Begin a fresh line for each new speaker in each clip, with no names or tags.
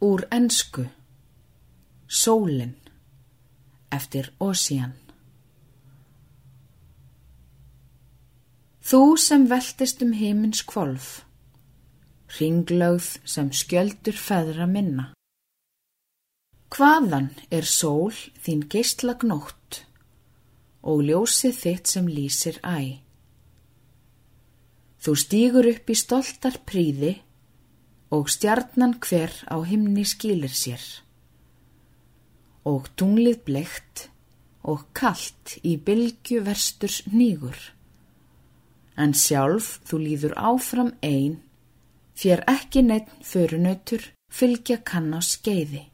Úr ensku. Sólin eftir Ósían Þú sem veltist um heimins kvolf Ringlögð sem skjöldur feðra minna. Hvaðan er sól þín geistla gnótt og ljósið þitt sem lýsir æ? Þú stýgur upp í stoltar príði og stjarnan hver á himni skýlir sér. Og tunglið bleikt og kallt í bylgu versturs nýgur. En sjálf þú líður áfram einn, þér ekki neitt förunautur fylgja kann á skeiði.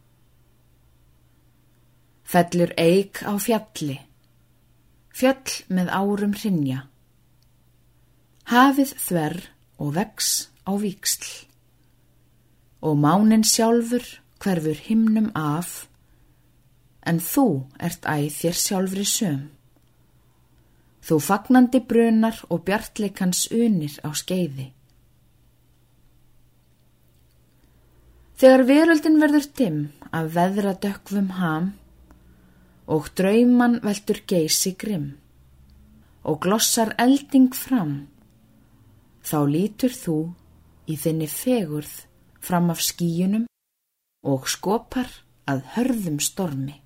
Fellur eik á fjalli, fjall með árum hrinja. Hafið þverr og vex á víksl og mánin sjálfur hverfur himnum af, en þú ert æð þér sjálfri söm. Þú fagnandi brunar og bjartleikans unir á skeiði. Þegar veröldin verður dimm af veðra dökvum ham og drauman veldur geysi grimm og glossar elding fram, þá lítur þú í þinni fegurð fram af skíunum og skopar að hörðum stormi.